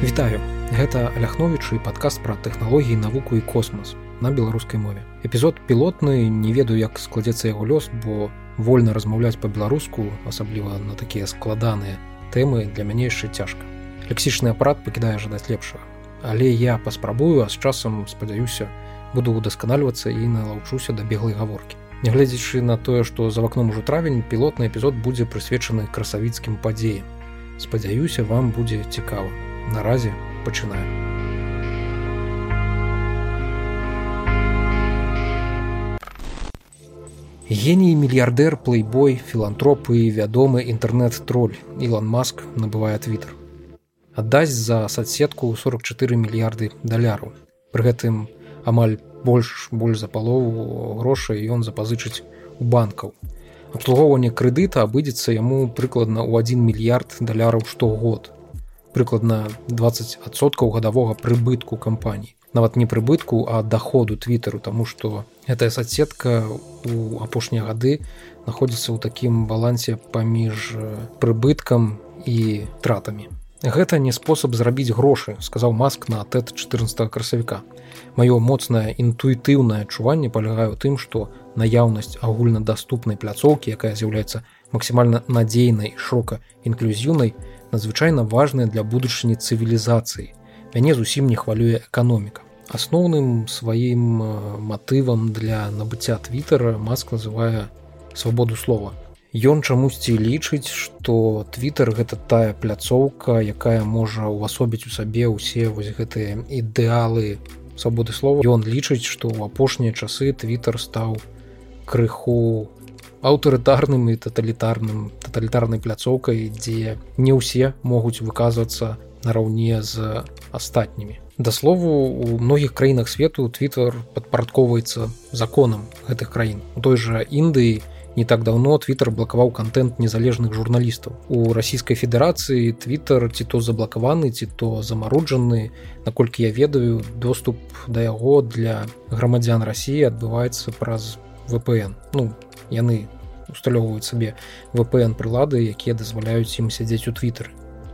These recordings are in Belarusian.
Вітаю. Гэта ляхновічы падкаст пра тэхналогіі навуку і космас на беларускай мове. Эпізод пілотны не ведаю як складзецца яго лёс бо вольна размаўляць па-беларуску асабліва на такія складаныя тэмы для мяне яшчэ цяжка. Лексічны апарат пакідае жадаць лепшага. Але я паспрабую а з часам спадзяюся буду удасканальвацца і налаўчуся да беглай гаворкі. Нягледзячы на тое што за вакном ужо травень пілотны эпізод будзе прысвечаны красавіцкім падзеям. Спадзяюся вам будзе цікава наразе пачынаем. Геній мільярдэр плейбой філантропы і вядомы інтэрнэт-троль Ілан Маск набывае твиттер. Аддасць за садсетку 44 мільярды даляраў. Пры гэтым амаль больш больш за палову грошай ён запазычыць у банкаў. Абслугоўванне крэдыта абыдзецца яму прыкладна ў 1 мільярд даляраў штогод прыкладна 20соткаў гадавога прыбытку кампаній нават не прыбытку а доходу твиттеру тому что гэтая соцсетка у апошнія гады находится ў такім балансе паміж прыбыткам і тратамі. Гэта не спосаб зрабіць грошы сказаў маск на тэт 14 красавіка. Маё моцнае інтуітыўнае адчуванне палягаю тым што наяўнасць агульнадаступнай пляцоўкі якая з'яўляецца максімальна надзейнай шока інклюзіўнай надзвычайна важная для будучыні цывілізацыі. Мяне зусім не хвалюе эканоміка. Асноўным сваім матывам для набыцця твиттера маск называе свабоду слова. Ён чамусьці лічыць, што твиттер гэта тая пляцоўка, якая можа ўвасобіць у сабе ўсе вось гэтыя ідэалы свабоды слова. Ён лічыць, што ў апошнія часы твиттер стаў крыху аўтарытарным і таталітарным таталітарнай пляцоўкай дзе не ўсе могуць выказвацца нараўне з астатнімі. Да слову у многіх краінах свету twitter падпарадковваецца законам гэтых краін. У той жа індыі не так давно twitter блакаваў контент незалежных журналістаў. У расійскай федэрацыі twitter ці то заблакаваны ці то замароджаны. Наколькі я ведаю доступ да яго для грамадзян россии адбываецца праз VPN ну яны усталёўваюць сабе VPN прылады якія дазваляюць ім сядзець у твиттер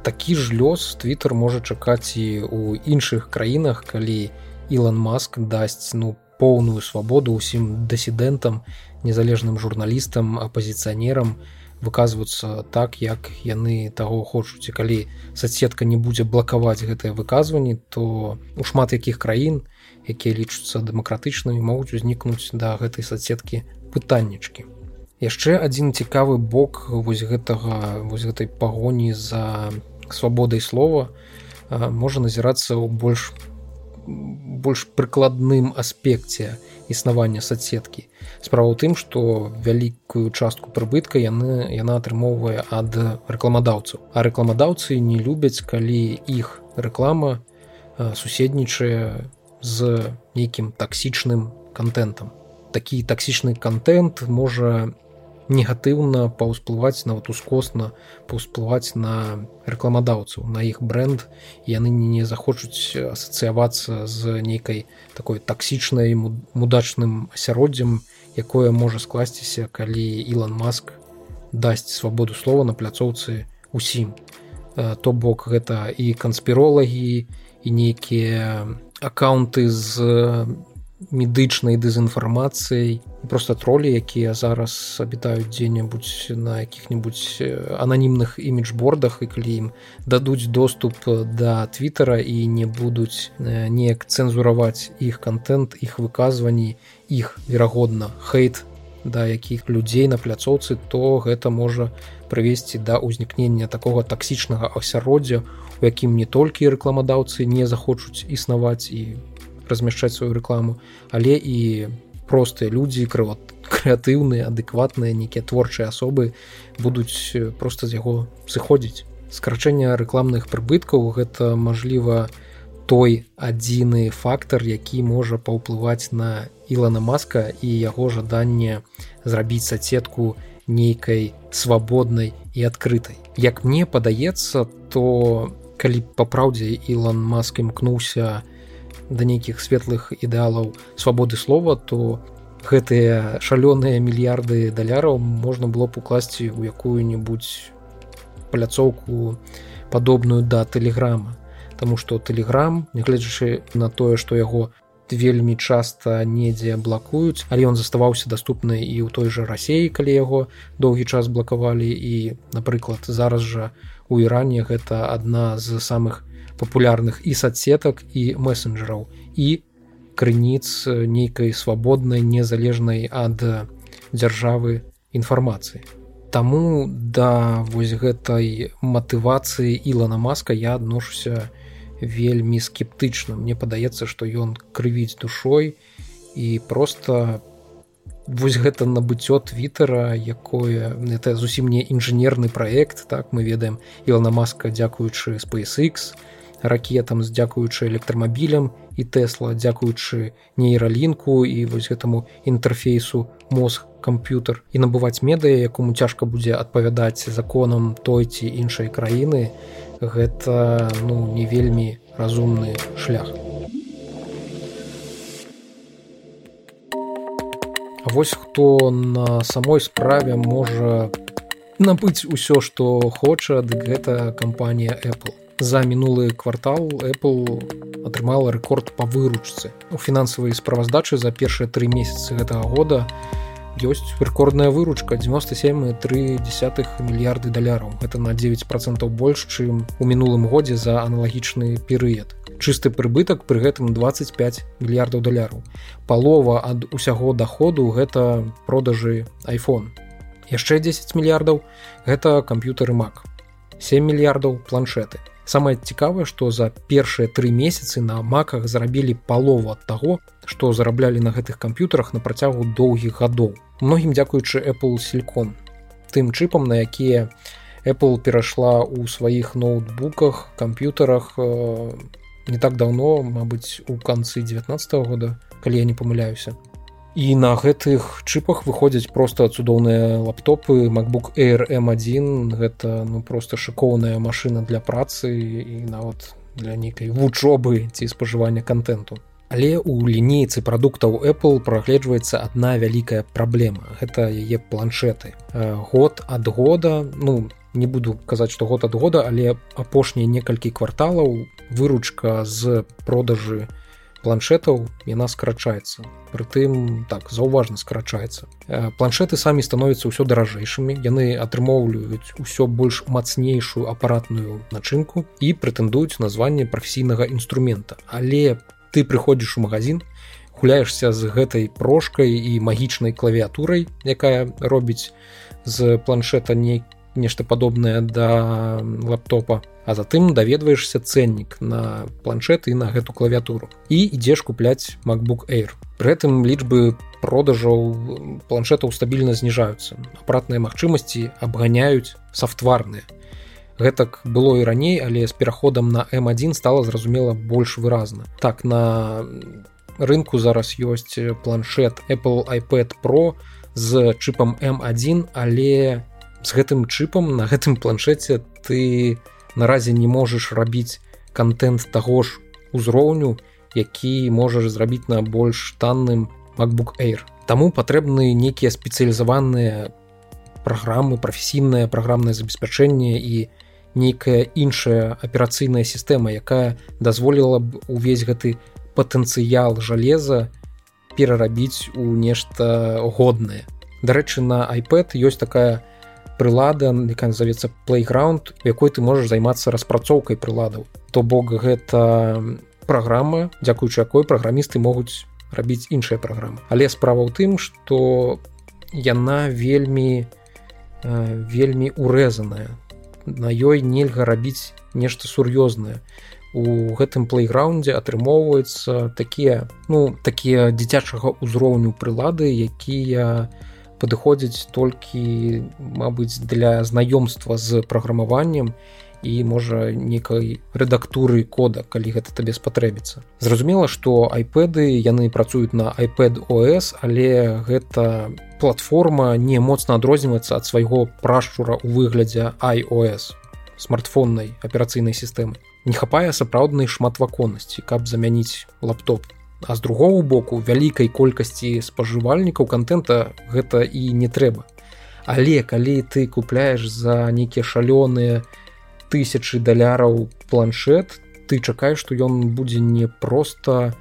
такі ж лёс твиттер можа чакаць і у іншых краінах калі Ілан маск дасць ну поўную свабоду ўсім дысідэнтам незалежным журналістам апозіцыянерам выказваюцца так як яны таго хочуць. І калі соцсетка не будзе блакаваць гэтыя выказванні то у шмат якіх краін якія лічацца дэмакратычнымі могуць узнікнуць да гэтай соцсеткі пытаннічкі. Яшчэ адзін цікавы бок вось гэтага вось гэтай пагоні за свабодай слова можа назірацца ў больш больш прыкладным аспекце існавання соцсеткі. Справа ў тым што вялікую частку прыбытка яны яна атрымоўвае ад рэкламадаўцаў. А рэкламадаўцы не любяць калі іх рэклама суседнічае з нейкім таксічным контентам такі таксічны контент можа негатыўна паўсплываць нават ускосна паўсплываць на рэкламадаўцаў на іх бренд яны не захочуць асацыявацца з нейкай такой таксічнай мудачным асяроддзям якое можа скласціся калі Ілан маск дасць свабоду слова на пляцоўцы усім. То бок гэта і канспіролагі і нейкія аккаунты з медычнай дэзінфармацыяй просто тролі якія зараз абітаюць дзе-небудзь на якіх-небудзь ананімных іміджбордах і калі ім дадуць доступ да твиттера і не будуць неяк цэнзураваць іх контент іх выказванні іх верагодна хейт да якіх людзей на пляцоўцы то гэта можа прывесці да ўзнікнення такога таксічнага асяроддзя у якім не толькі рэкламадаўцы не захочуць існаваць і размяшчаць сваю рэкламу але і простыя людзі крыват крэатыўныя адэкватныя нейкія творчыя асобы будуць просто з яго сыходзіць. Скарачэнне рэкламных прыбыткаў гэта мажліва той адзіны фактор які можа паўплываць на ілана маска і яго жаданне зрабіць соцсетку нейкай свабоднай і адкрытай як мне падаецца то калі па праўдзе ілан маск імкнуўся да нейкіх светлых ідэалаў свабоды слова то гэтыя шалёныя мільярды даляраў можна было б укласці ў якую-небудзь паляцоўку падобную да тэлеграма. Таму што тэлеграм нягледзячы на тое што яго вельмі часта недзе блакуюць але ён заставаўся даступны і ў той жа рассеі калі яго доўгі час блакавалі. І напрыклад зараз жа у іране гэта адна з самых папулярных і соцсетак і месенджераў і крыніц нейкай свабоднай незалежнай ад дзяржавы інфармацыі. Таму да вось гэтай матывацыі ілана маска я адношуся вельмі скептычна. Мне падаецца што ён крывіць душой і просто вось гэта набыццё твиттера якое это зусім не інжынерны проект так? Мы ведаем ілана маска дзякуючы spacex ракетам дзякуючы электрамабілям і тэсла дзякуючы нейралінку і вось гэтаму інтэрфейсу мозг камп'ютер і набываць медыя якому цяжка будзе адпавядаць законам той ці іншай краіны гэта ну не вельмі разумны шлях. А вось хто на самой справе можа набыць усё што хоча дык гэта кампанія Apple. За мінулы квартал Apple атрымала рэкорд па выручцы. У фінансавай справаздачы за першыя тры месяцы гэтага года ёсць рэкордная выручка. 97,3 мільярды даляраў это на 9 процентаў больш чым у мінулым годзе за аналагічны перыяд чысты прыбытак пры гэтым 25 мільярдаў даляраў палова ад усяго доходу гэта продажы iphone. Яшчэ 10 мільярдаў гэта камп'ютары mac. 7 мільярдаў планшеты самае цікавае што за першыя тры месяцы на маках зарабілі палову ад таго што зараблялі на гэтых камп'ютарах на працягу доўгіх гадоў. Многім дзякуючы Apple силикон тым чыпам на якія Apple перайшла ў сваіх ноутбуках камп'ютарах э, не так давно Мабыць у канцы 19 -го года калі я не памыляюся і на гэтых чыпах выходзяць просто цудоўныя лаптопы macbook air m1 гэта ну просто шыкоўная машина для працы і нават для нейкай вучобы ці спажывання контенту Але ў лінейцы прадуктаў Apple прагледжваецца адна вялікая праблема. Гэта яе планшеты. Год ад года ну не буду казаць, што год ад года, але апошнія некалькі кварталаў выручка з продажы планшетаў яна скарачаецца. Прытым так заўважна скарачаецца. Планшеты самі становяцца ўсё даражэйшымі. Яны атрымоўваюць усё больш мацнейшую апаратную начынку і прэтэндуюць названне прафесійнага інструмента. Але ты прыходзіш у магазин гуляешься з гэтай прошкай і магічнай клавіатурай якая робіць з планшета не нешта падобнае да лаптопа а затым даведваешься ценнік на планшет і на гэту клавіатуру. І ідзеш купляць macbook air. При гэтым лічбы продажаў планшетаў стабільна зніжаюцца. Апаратныя магчымасці абганяюць софтварныя гэтак было і раней але з пераходам на m1 стала зразумела больш выразна. Так на рынку зараз ёсць планшет apple iPad pro з чыпам m1 але з гэтым чыпам на гэтым планшеце ты наразе не можаш рабіць контент таго ж узроўню які можаш зрабіць на больш танным macbook air. Таму патрэбны нейкія спецыялізаваныя праграмы прафесійнае праграмнае забеспячэнне і нейкая іншая аперацыйная сістэма якая дазволіла б увесь гэты патэнцыял жалеза перарабіць у нешта годнае. Дарэчы на iPad ёсць такая прылада якая назовецца playground якой ты можаш займацца распрацоўкай прыладаў. То бок гэта праграма дзякуючы якой праграмісты могуць рабіць іншыя праграмы. Але справа ў тым что яна вельмі вельмі урэзаная. На ёй нельга рабіць нешта сур'ёзнае. У гэтым плейграундзе атрымоўваюцца такія ну такія дзіцячага ўзроўню прылады якія падыходзяць толькі мабыць для знаёмства з праграмаваннем і можа некай рэдактуры кода калі гэта табе спатрэбіцца. Зразумела што айпэды яны працуюць на iPad ОС але гэта платформа не моцна адрозніваецца ад свайго прашчура ў выглядзе iOS смартфоннай аперацыйнай сістэмы. Не хапае сапраўднай шматваконнасці каб замяніць лаптоп а з другого боку вялікай колькасці спажывальнікаў контента гэта і не трэба. Але калі ты купляеш за нейкія шалёныя тысячи даляраў планшет ты чакаеш што ён будзе не просто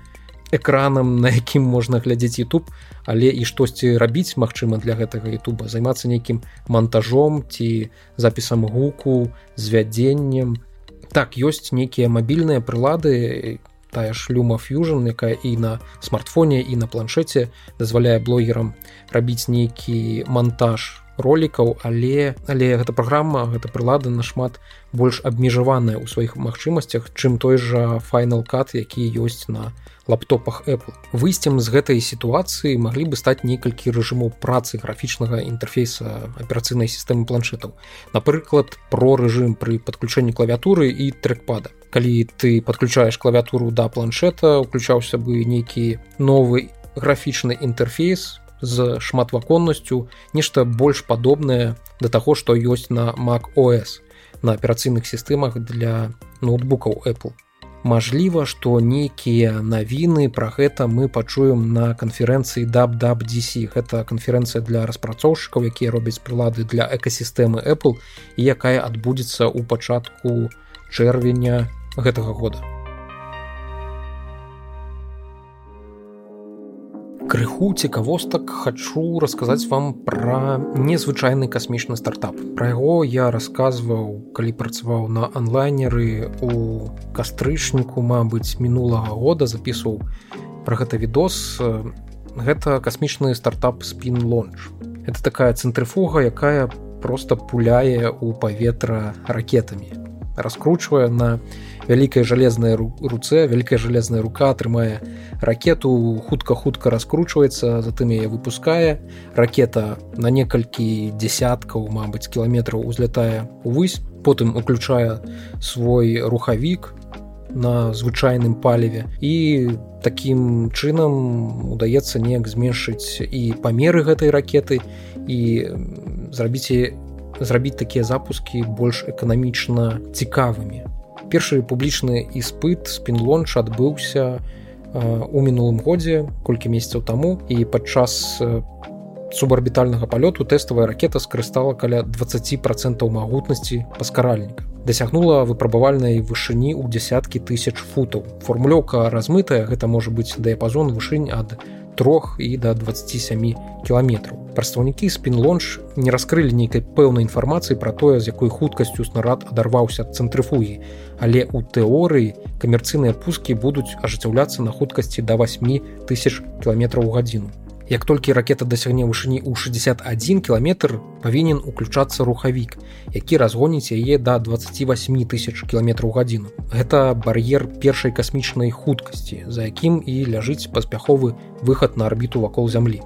экранам на якім можна глядзець YouTube але і штосьці рабіць магчыма для гэтага Ютуба займацца нейкім монтажом ці запісам гуку звядзеннем. Так ёсць нейкія мабільныя прылады тая ж люма фьюжн якая і на смартфоне і на планшеце дазваляе блогерам рабіць нейкі монтаж ролікаў але але гэта праграма гэта прылада нашмат больш абмежаваная ў сваіх магчымасцях чым той жа файнал кат які ёсць на лаптопах Apple. Выйсцем з гэтай сітуацыі маглі бы стаць некалькі рэжымаў працы графічнага інтэрфейса аперацыйнай сістэмы планшетаў напрыклад про рэжым пры падключэнні клавіатуры і трекпада калі ты подключаешь клавіатуру да планшета уключаўся бы нейкі новы графічны інтэрфейс з шматваконнасцю нешта больш падобнае да таго што ёсць на mac os на аперацыйных сістэмах для ноутбукаў apple. Мажліва што нейкія навіны пра гэта мы пачуем на канферэнцыі dubdabdc гэта канферэнцыя для распрацоўшчыкаў якія робяць прылады для экасістэмы apple і якая адбудзецца ў пачатку чэрвеня гэтага года. Крыху цікавостак хачу расказаць вам пра незвычайны касмічны стартап. Пра яго я расказваў калі працаваў на онлайнеры у кастрычніку Мабыць мінулага года запісваў пра гэта відос. Гэта касмічны стартап спин лонч это такая цэнтрыфуга якая просто пуляе у паветра ракетамі раскручвае на вялікая жалезная руцэ вялікая жалезная рука атрымае ракету хутка-хутка раскручваецца затым яе выпускае ракета на некалькі десяткаў Мабыць кіламетраў узлятае увысь потым уключае свой рухавік на звычайным паліве і такім чынам удаецца неяк зменшыць і памеры гэтай ракеты і зрабіце зрабіць такія запускі больш эканамічна цікавымі. Першы публічны іспыт спін-лонч адбыўся у мінулым годзе колькі месяцаў таму і падчас субарбітальнага палёту тэставая ракета скарыстала каля 20 процентаў магутнасці паскаральніка. Дасягнула выпрабавальнай вышыні ў дзясяткі тысяч футаў. Формулёўка размытая гэта можа быць дыяпазон вышынь ад трох і да 27 кіламетраў. Прадстаўнікі спін-лонч не раскрылі нейкай пэўнай інфармацыі пра тое, з якой хуткасцю снарад адарваўся ад цэнтрыфугі, але ў тэорыі камерцыйныя пускі будуць ажыццяўляцца на хуткасці да 8 тысяч кіламетраў у гадзіну. Як толькі ракета дасягне вышыні ў 61 кіламетр павінен уключацца рухавік, які разгоніць яе да 28 тысяч кіламетраў гадзіну. Гэта бар'ер першай касмічнай хуткасці, за якім і ляжыць паспяховы выхад на арбіту вакол зямлі.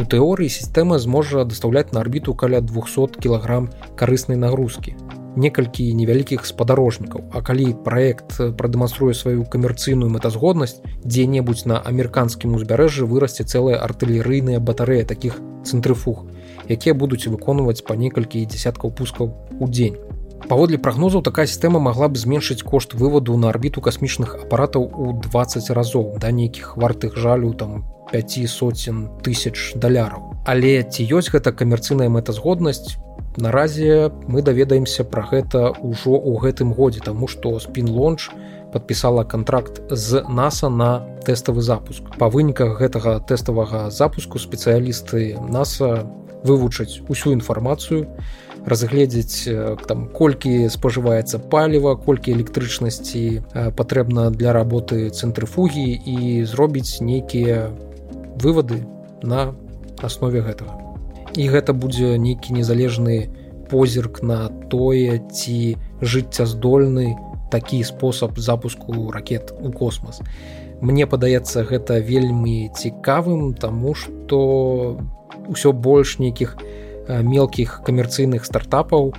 У тэорыі сістэма зможа дастаўляць на арбіту каля 200 кілаграм карыснай нагрузкі некалькі невялікіх спадарожнікаў. А калі праект прадэманструе сваю камерцыйную мэтазгоднасць дзе-небудзь на амерыканскім узбярэжжы вырасце цэлыя артылерыйныя батарэі такіх цэнтрыфуг якія будуць выконваць па некалькі десяткаў пускаў у дзень. Паводле прагнозаў такая сістэма магла б зменшыць кошт вываду на арбіту касмічных апаратаў у 20 разоў да нейкіх вартых жалю там 5 соцен тысяч даляраў. Але ці ёсць гэта камерцыйная мэтазгоднасць наразе мы даведаемся пра гэта ўжо ў гэтым годзе таму што спин-лонч подпісала контракт з наса на тэставы запуск. Па выніках гэтага тэставага запуску спецыялісты наса вывучаць усю інфармацыю разгледзець там колькі спажываецца паліва колькі электрычнасці патрэбна для работы цэнтрыфугі і зробіць нейкія вывады на аснове гэтага і гэта будзе нейкі незалежны позірк на тое ці жыццяздольны такі спосаб запуску ракет у космас. Мне падаецца гэта вельмі цікавым, таму што ўсё больш нейкіх мелкіх камерцыйных стартапаў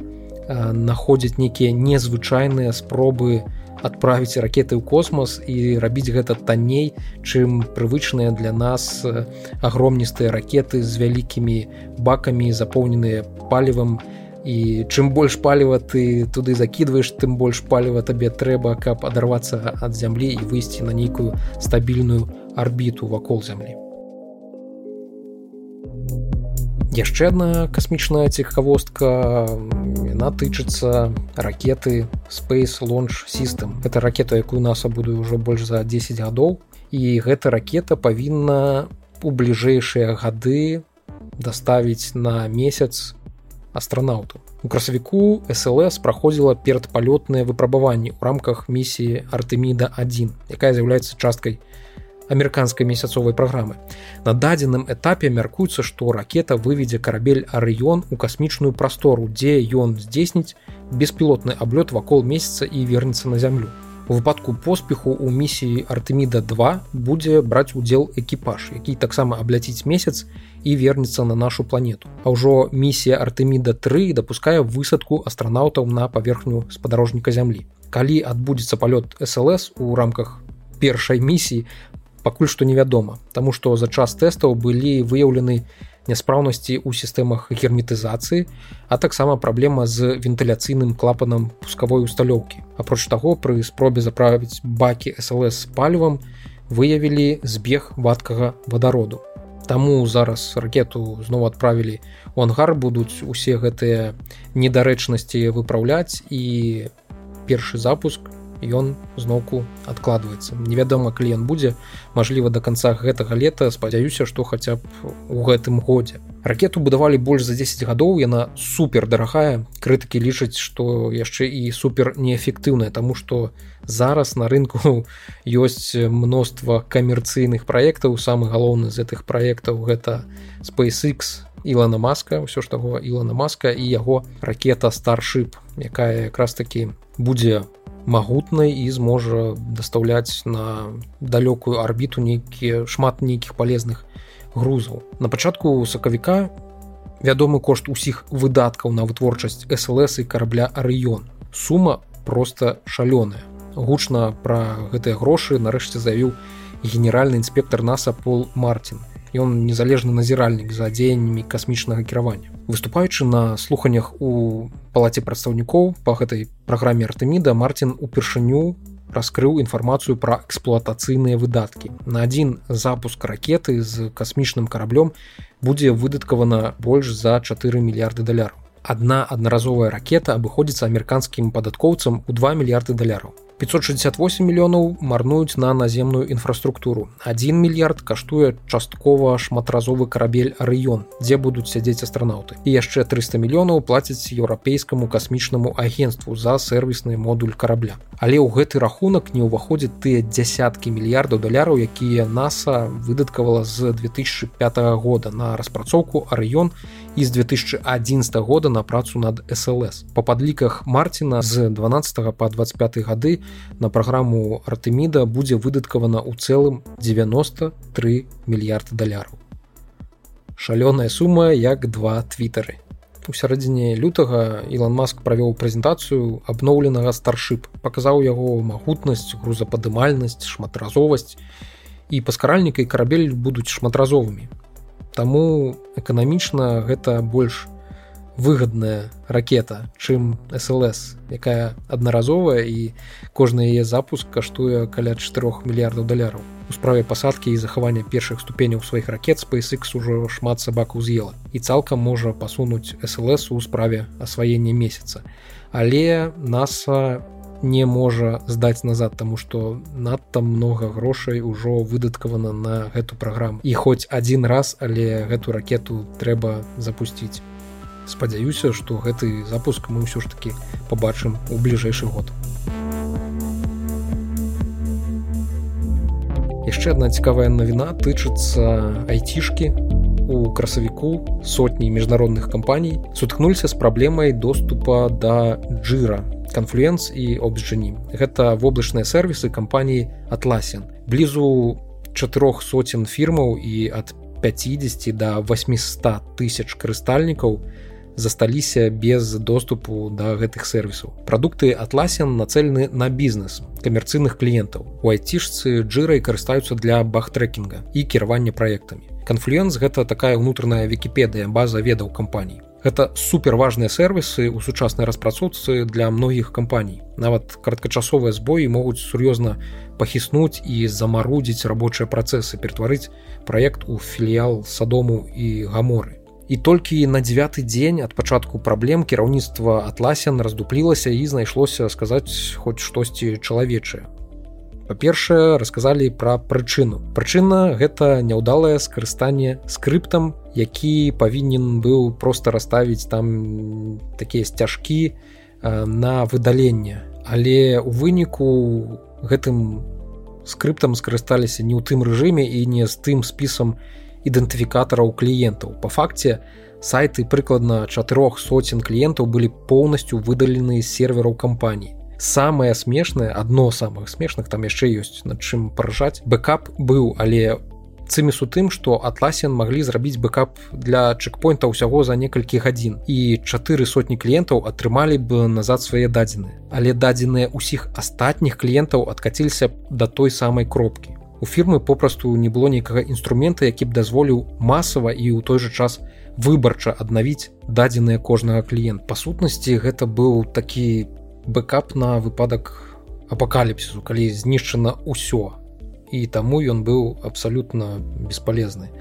находзяць нейкія незвычайныя спробы, адправіць ракеты ў космос і рабіць гэта танней чым прывычныя для нас агромністыя ракеты з вялікімі бакамі запоўненыя палівам. І чым больш паліва ты туды закідваеш тым больш паліва табе трэба каб адарвацца ад зямлі і выйсці на нейкую стабільную арбіту вакол зямлі яшчэ одна касмічная цікавостка яна тычыцца ракеты space launch system. Это ракета якую наса буду ўжо больш за 10 гадоў. І гэта ракета павінна у бліжэйшыя гады даставіць на месяц астранаўту. У красавіку слс праходзіла перадпалётныя выпрабаванні ў рамках місіі артеміда 1 якая з'яўляецца часткай амерыканскай месяцовай праграмы. На дадзеным этапе мяркуецца, што ракета выведзе карабель Арыён у касмічную прастору, дзе ён здзейсніць беспілотны аблёт вакол месяца і вернецца на зямлю. У выпадку поспеху ў місіі Артеміда 2 будзе браць удзел экіпаж, які таксама абляціць месяц і вернецца на нашу планету. А ўжо місія Артеміда 3 дапускае высадку астранаўтаў на паверхню спадарожніка зямлі. Калі адбудзецца палёт СЛС у рамках першай місіі пакуль што невядома Таму што за час тэстаў былі выяўлены няспраўнасці ў сістэмах герметызацыі а таксама праблема з вентыляцыйным клапанам пускавой усталёўкі. Апроч таго пры спробе заправіць бакі слс з палівам выявілі збег вадкага вадароду. Таму зараз ракету зноў адправілі у ангар будуць усе гэтыя недарэчнасці выпраўляць і першы запуск ён зноўку адкладваецца. Невядома кліент будзе мажліва до конца гэтага лета спадзяюся што хаця б у гэтым годзе. Ракету будавалі больш за 10 гадоў яна супер дарагая крытыкі лічаць што яшчэ і супер неэфектыўная тому что зараз на рынку ёсць мноства камерцыйных праектаў. Самы галоўны з гэтых праектаў гэта spacex Ілана маска ўсё ж таго Ілана маска і яго ракета старшып якая якраз таки будзе магутнай і зможа дастаўляць на далёкую арбіту нейкія шмат нейкіх палезных грузаў на пачатку сакавіка вядомы кошт усіх выдаткаў на вытворчасць слс і карабля арыён сума просто шалёная. Гучна пра гэтыя грошы нарэшце заявіў генеральны інспектор наса пол мартин ён незалежны назіральнік за дзеяннямі касмічнага кіравання выступаючы на слуханнях у палаце прадстаўнікоў по гэтай праграме артеміда мартин упершыню раскрыў інфармацыю пра эксплуатацыйныя выдаткі на адзін запуск ракеты з касмічным караблём будзе выдаткавана больш за 4 мільярды даляраў адна аднаразовая ракета абыходзіцца амерыканскім падаткоўцам у 2 мільярды даляраў 568 мільёнаў марнуюць на наземную інфраструктуру. 1 мільярд каштуе часткова шматразовы карабель Арыён, дзе будуць сядзець астранаўты. І яшчэ 300 мільёнаў плацяць еўрапейскаму касмічнаму агенству за сервісны модуль карабля. Але ў гэты рахунак не ўваходзяць тыя дзясяткі мільярдаў даляраў, якія NASAа выдаткавала з 2005 года на распрацоўку Арыён і з 2011 года на працу над СЛС. Па падліках Марціна з 12 по 25 гады на праграму артеміда будзе выдаткавана ў цэлым 93 мільярды даляраў. Шалёная сума як два твиттары у сярэдзіне лютага ілан маск правёў прэзентацыю абноўленага старшып паказаў яго магутнасць грузападымальнасць шматразовасць. І паскаральніка і карабель будуць шматразовымі. Таму эканамічна гэта больш выгадная ракета чым слс якая аднаразовая і кожны яе запуск каштуе каля 4 мільярдаў даляраў. У справе пасадкі і захавання першых ступеняў сваіх ракет SpaceX ужо шмат сабаку з'ела і цалкам можа пасунуць слс у справе асваення месяца. Але наса не можа здаць назад таму што надта много грошай ужо выдаткавана на гэту праграму. І хоць адзін раз але гэту ракету трэба запусціць спадзяюся што гэты запуск мы ўсё ж таки побачым у бліжэйшы год. Яшчэ одна цікавая навіна тычыцца айцішки у красавіку сотні міжнародных кампаній сутхнуліся з праблемай доступа да джира конфлюенс і обджані гэта воблачныя сервісы кампаніі атласен блізу чатырох соцен фірмаў і ад 50 до 800 тысяч карыстальнікаў засталіся без доступу да гэтых сервісаў. Прадукты атласен нацэлены на бізнес камерцыйных кліентаў. У айцішцы джырай карыстаюцца для бахтрэкінга і кіравання праектамі. Канфлюенс гэта такая ўнутраная вікіпедыя база ведаў кампаній. Гэта суперважныя сервісы ў сучаснай распрацоўцы для многіх кампаній. Нават кароткачасовыя збоі могуць сур'ёзна пахіснуць і замарудзіць рабочыя працэсы, ператварыць праект у філіял садому і гаморы і толькі на девяты дзень ад пачатку праблем кіраўніцтва атласен раздуплілася і знайшлося сказаць хоць штосьці чалавечае па-першае расказалі пра прычыну. Прычына гэта няўдалае скарыстанне скрыптам які павінен быў просто расставіць там такія сцяжкі на выдаленне. Але у выніку гэтым скрыптам скарысталіся не ў тым рэжыме і не з тым спісам ідэнтыфікатараў кліентаў по факце сайты прыкладна чатырох соцен кліентаў былі поўнасцю выдалены з сервераў кампаній самое смешнае адно самых смешных там яшчэ ёсць над чым паражаць бэкап быў але цыміс у тым што атласен маглі зрабіць бэкап для чекпоінта ўсяго за некалькі гадзін. І чатыры сотні кліентаў атрымалі б назад свае дадзены але дадзеныя ўсіх астатніх кліентаў адкаціліся да той самай кропкі у фірмы попросту не было нейкага інструмента які б дазволіў масава і ў той жа час выбарча аднавіць дадзеныя кожнага кліент. Па сутнасці гэта быў такі бэкап на выпадак апакаліпсісу калі знішчана ўсё. І таму ён быў абсалютна бесполезны.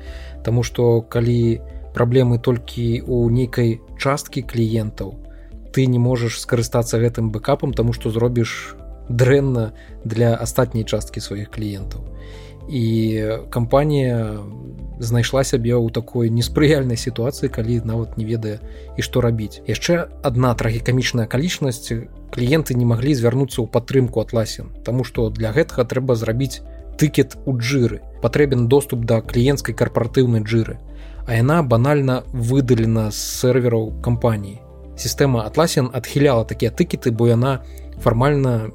Таму што калі праблемы толькі у нейкай часткі кліентаў ты не можаш скарыстацца гэтым бэкапам тому што зробіш дрэнна для астатняй часткі сваіх кліентаў. І кампанія знайшла сябе ў такой неспрыяльнай сітуацыі калі нават не ведае і што рабіць. Яшчэ адна трагікамічная акалічнасць. Кліенты не маглі звярнуцца ў падтрымку атласен Таму што для гэтага трэба зрабіць тыкет у джиры патрэбен доступ да кліенцкай карпаратыўнай джиры а яна банальна выдалена з сервераў кампаніі. Сістэма атласен адхіляла такія тыкеты бо яна фармальна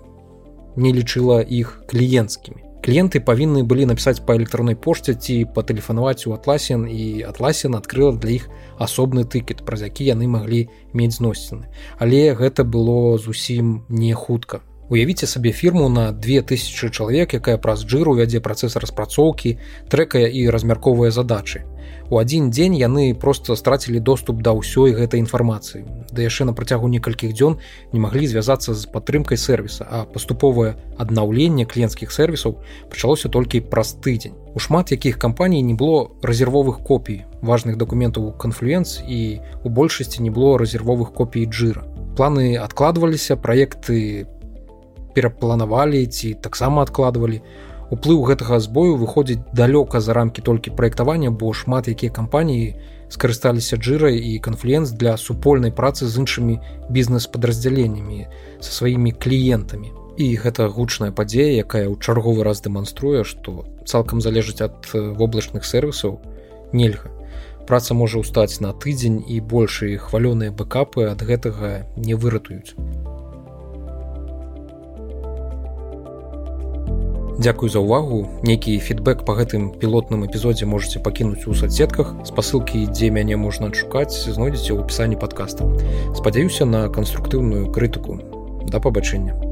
не лічыла іх кліенцкімі. Кліенты павінны былі напісаць па электроннай пошце ці патэлефанаваць у атласен і атласен адкрыла для іх асобны тыкет, праз які яны маглі мець зносіны. Але гэта было зусім не хутка. Уявіце сабе фірму на 2000 чалавек, якая праз джыру вядзе працэс распрацоўкі, трэкае і размярковыя задачы у адзін дзень яны просто страцілі доступ да ўсёй гэтай інфармацыі. Да яшчэ на працягу некалькіх дзён не маглі звязацца з падтрымкай сервіса а паступовае аднаўленне кліенцкіх сервісаў пачалося толькі праз тыдзень. У шмат якіх кампаній не было рэзервовых копій важных дакументаў канфлюенц і у большасці не было рэзервовых копій джира планы адкладваліся праекты перапланавалі ці таксама адкладвалі. у уплыў гэтага збою выходзіць далёка за рамкі толькі праектавання бо шмат якія кампаніі скарысталіся джырай і канфлюенс для супольнай працы з іншымі бізнес-падраздзяленнямі са сваімі кліентамі. І гэта гучная падзея якая ў чарговы раз дэманструе што цалкам залежыць ад воблачных сервісаў нельга. Праца можа ўстаць на тыдзень і большыя хвалёныя бэкапы ад гэтага не выратуюць Дякую за ўвагу. Нейкі фідбэк по гэтым пілотным эпізодзе можете пакінуць у соцсетках. Спасылкі дзе мяне можна адшукаць знойдзеце ў опісанні подкаста спадзяюся на канструктыўную крытыку. Да пабачэння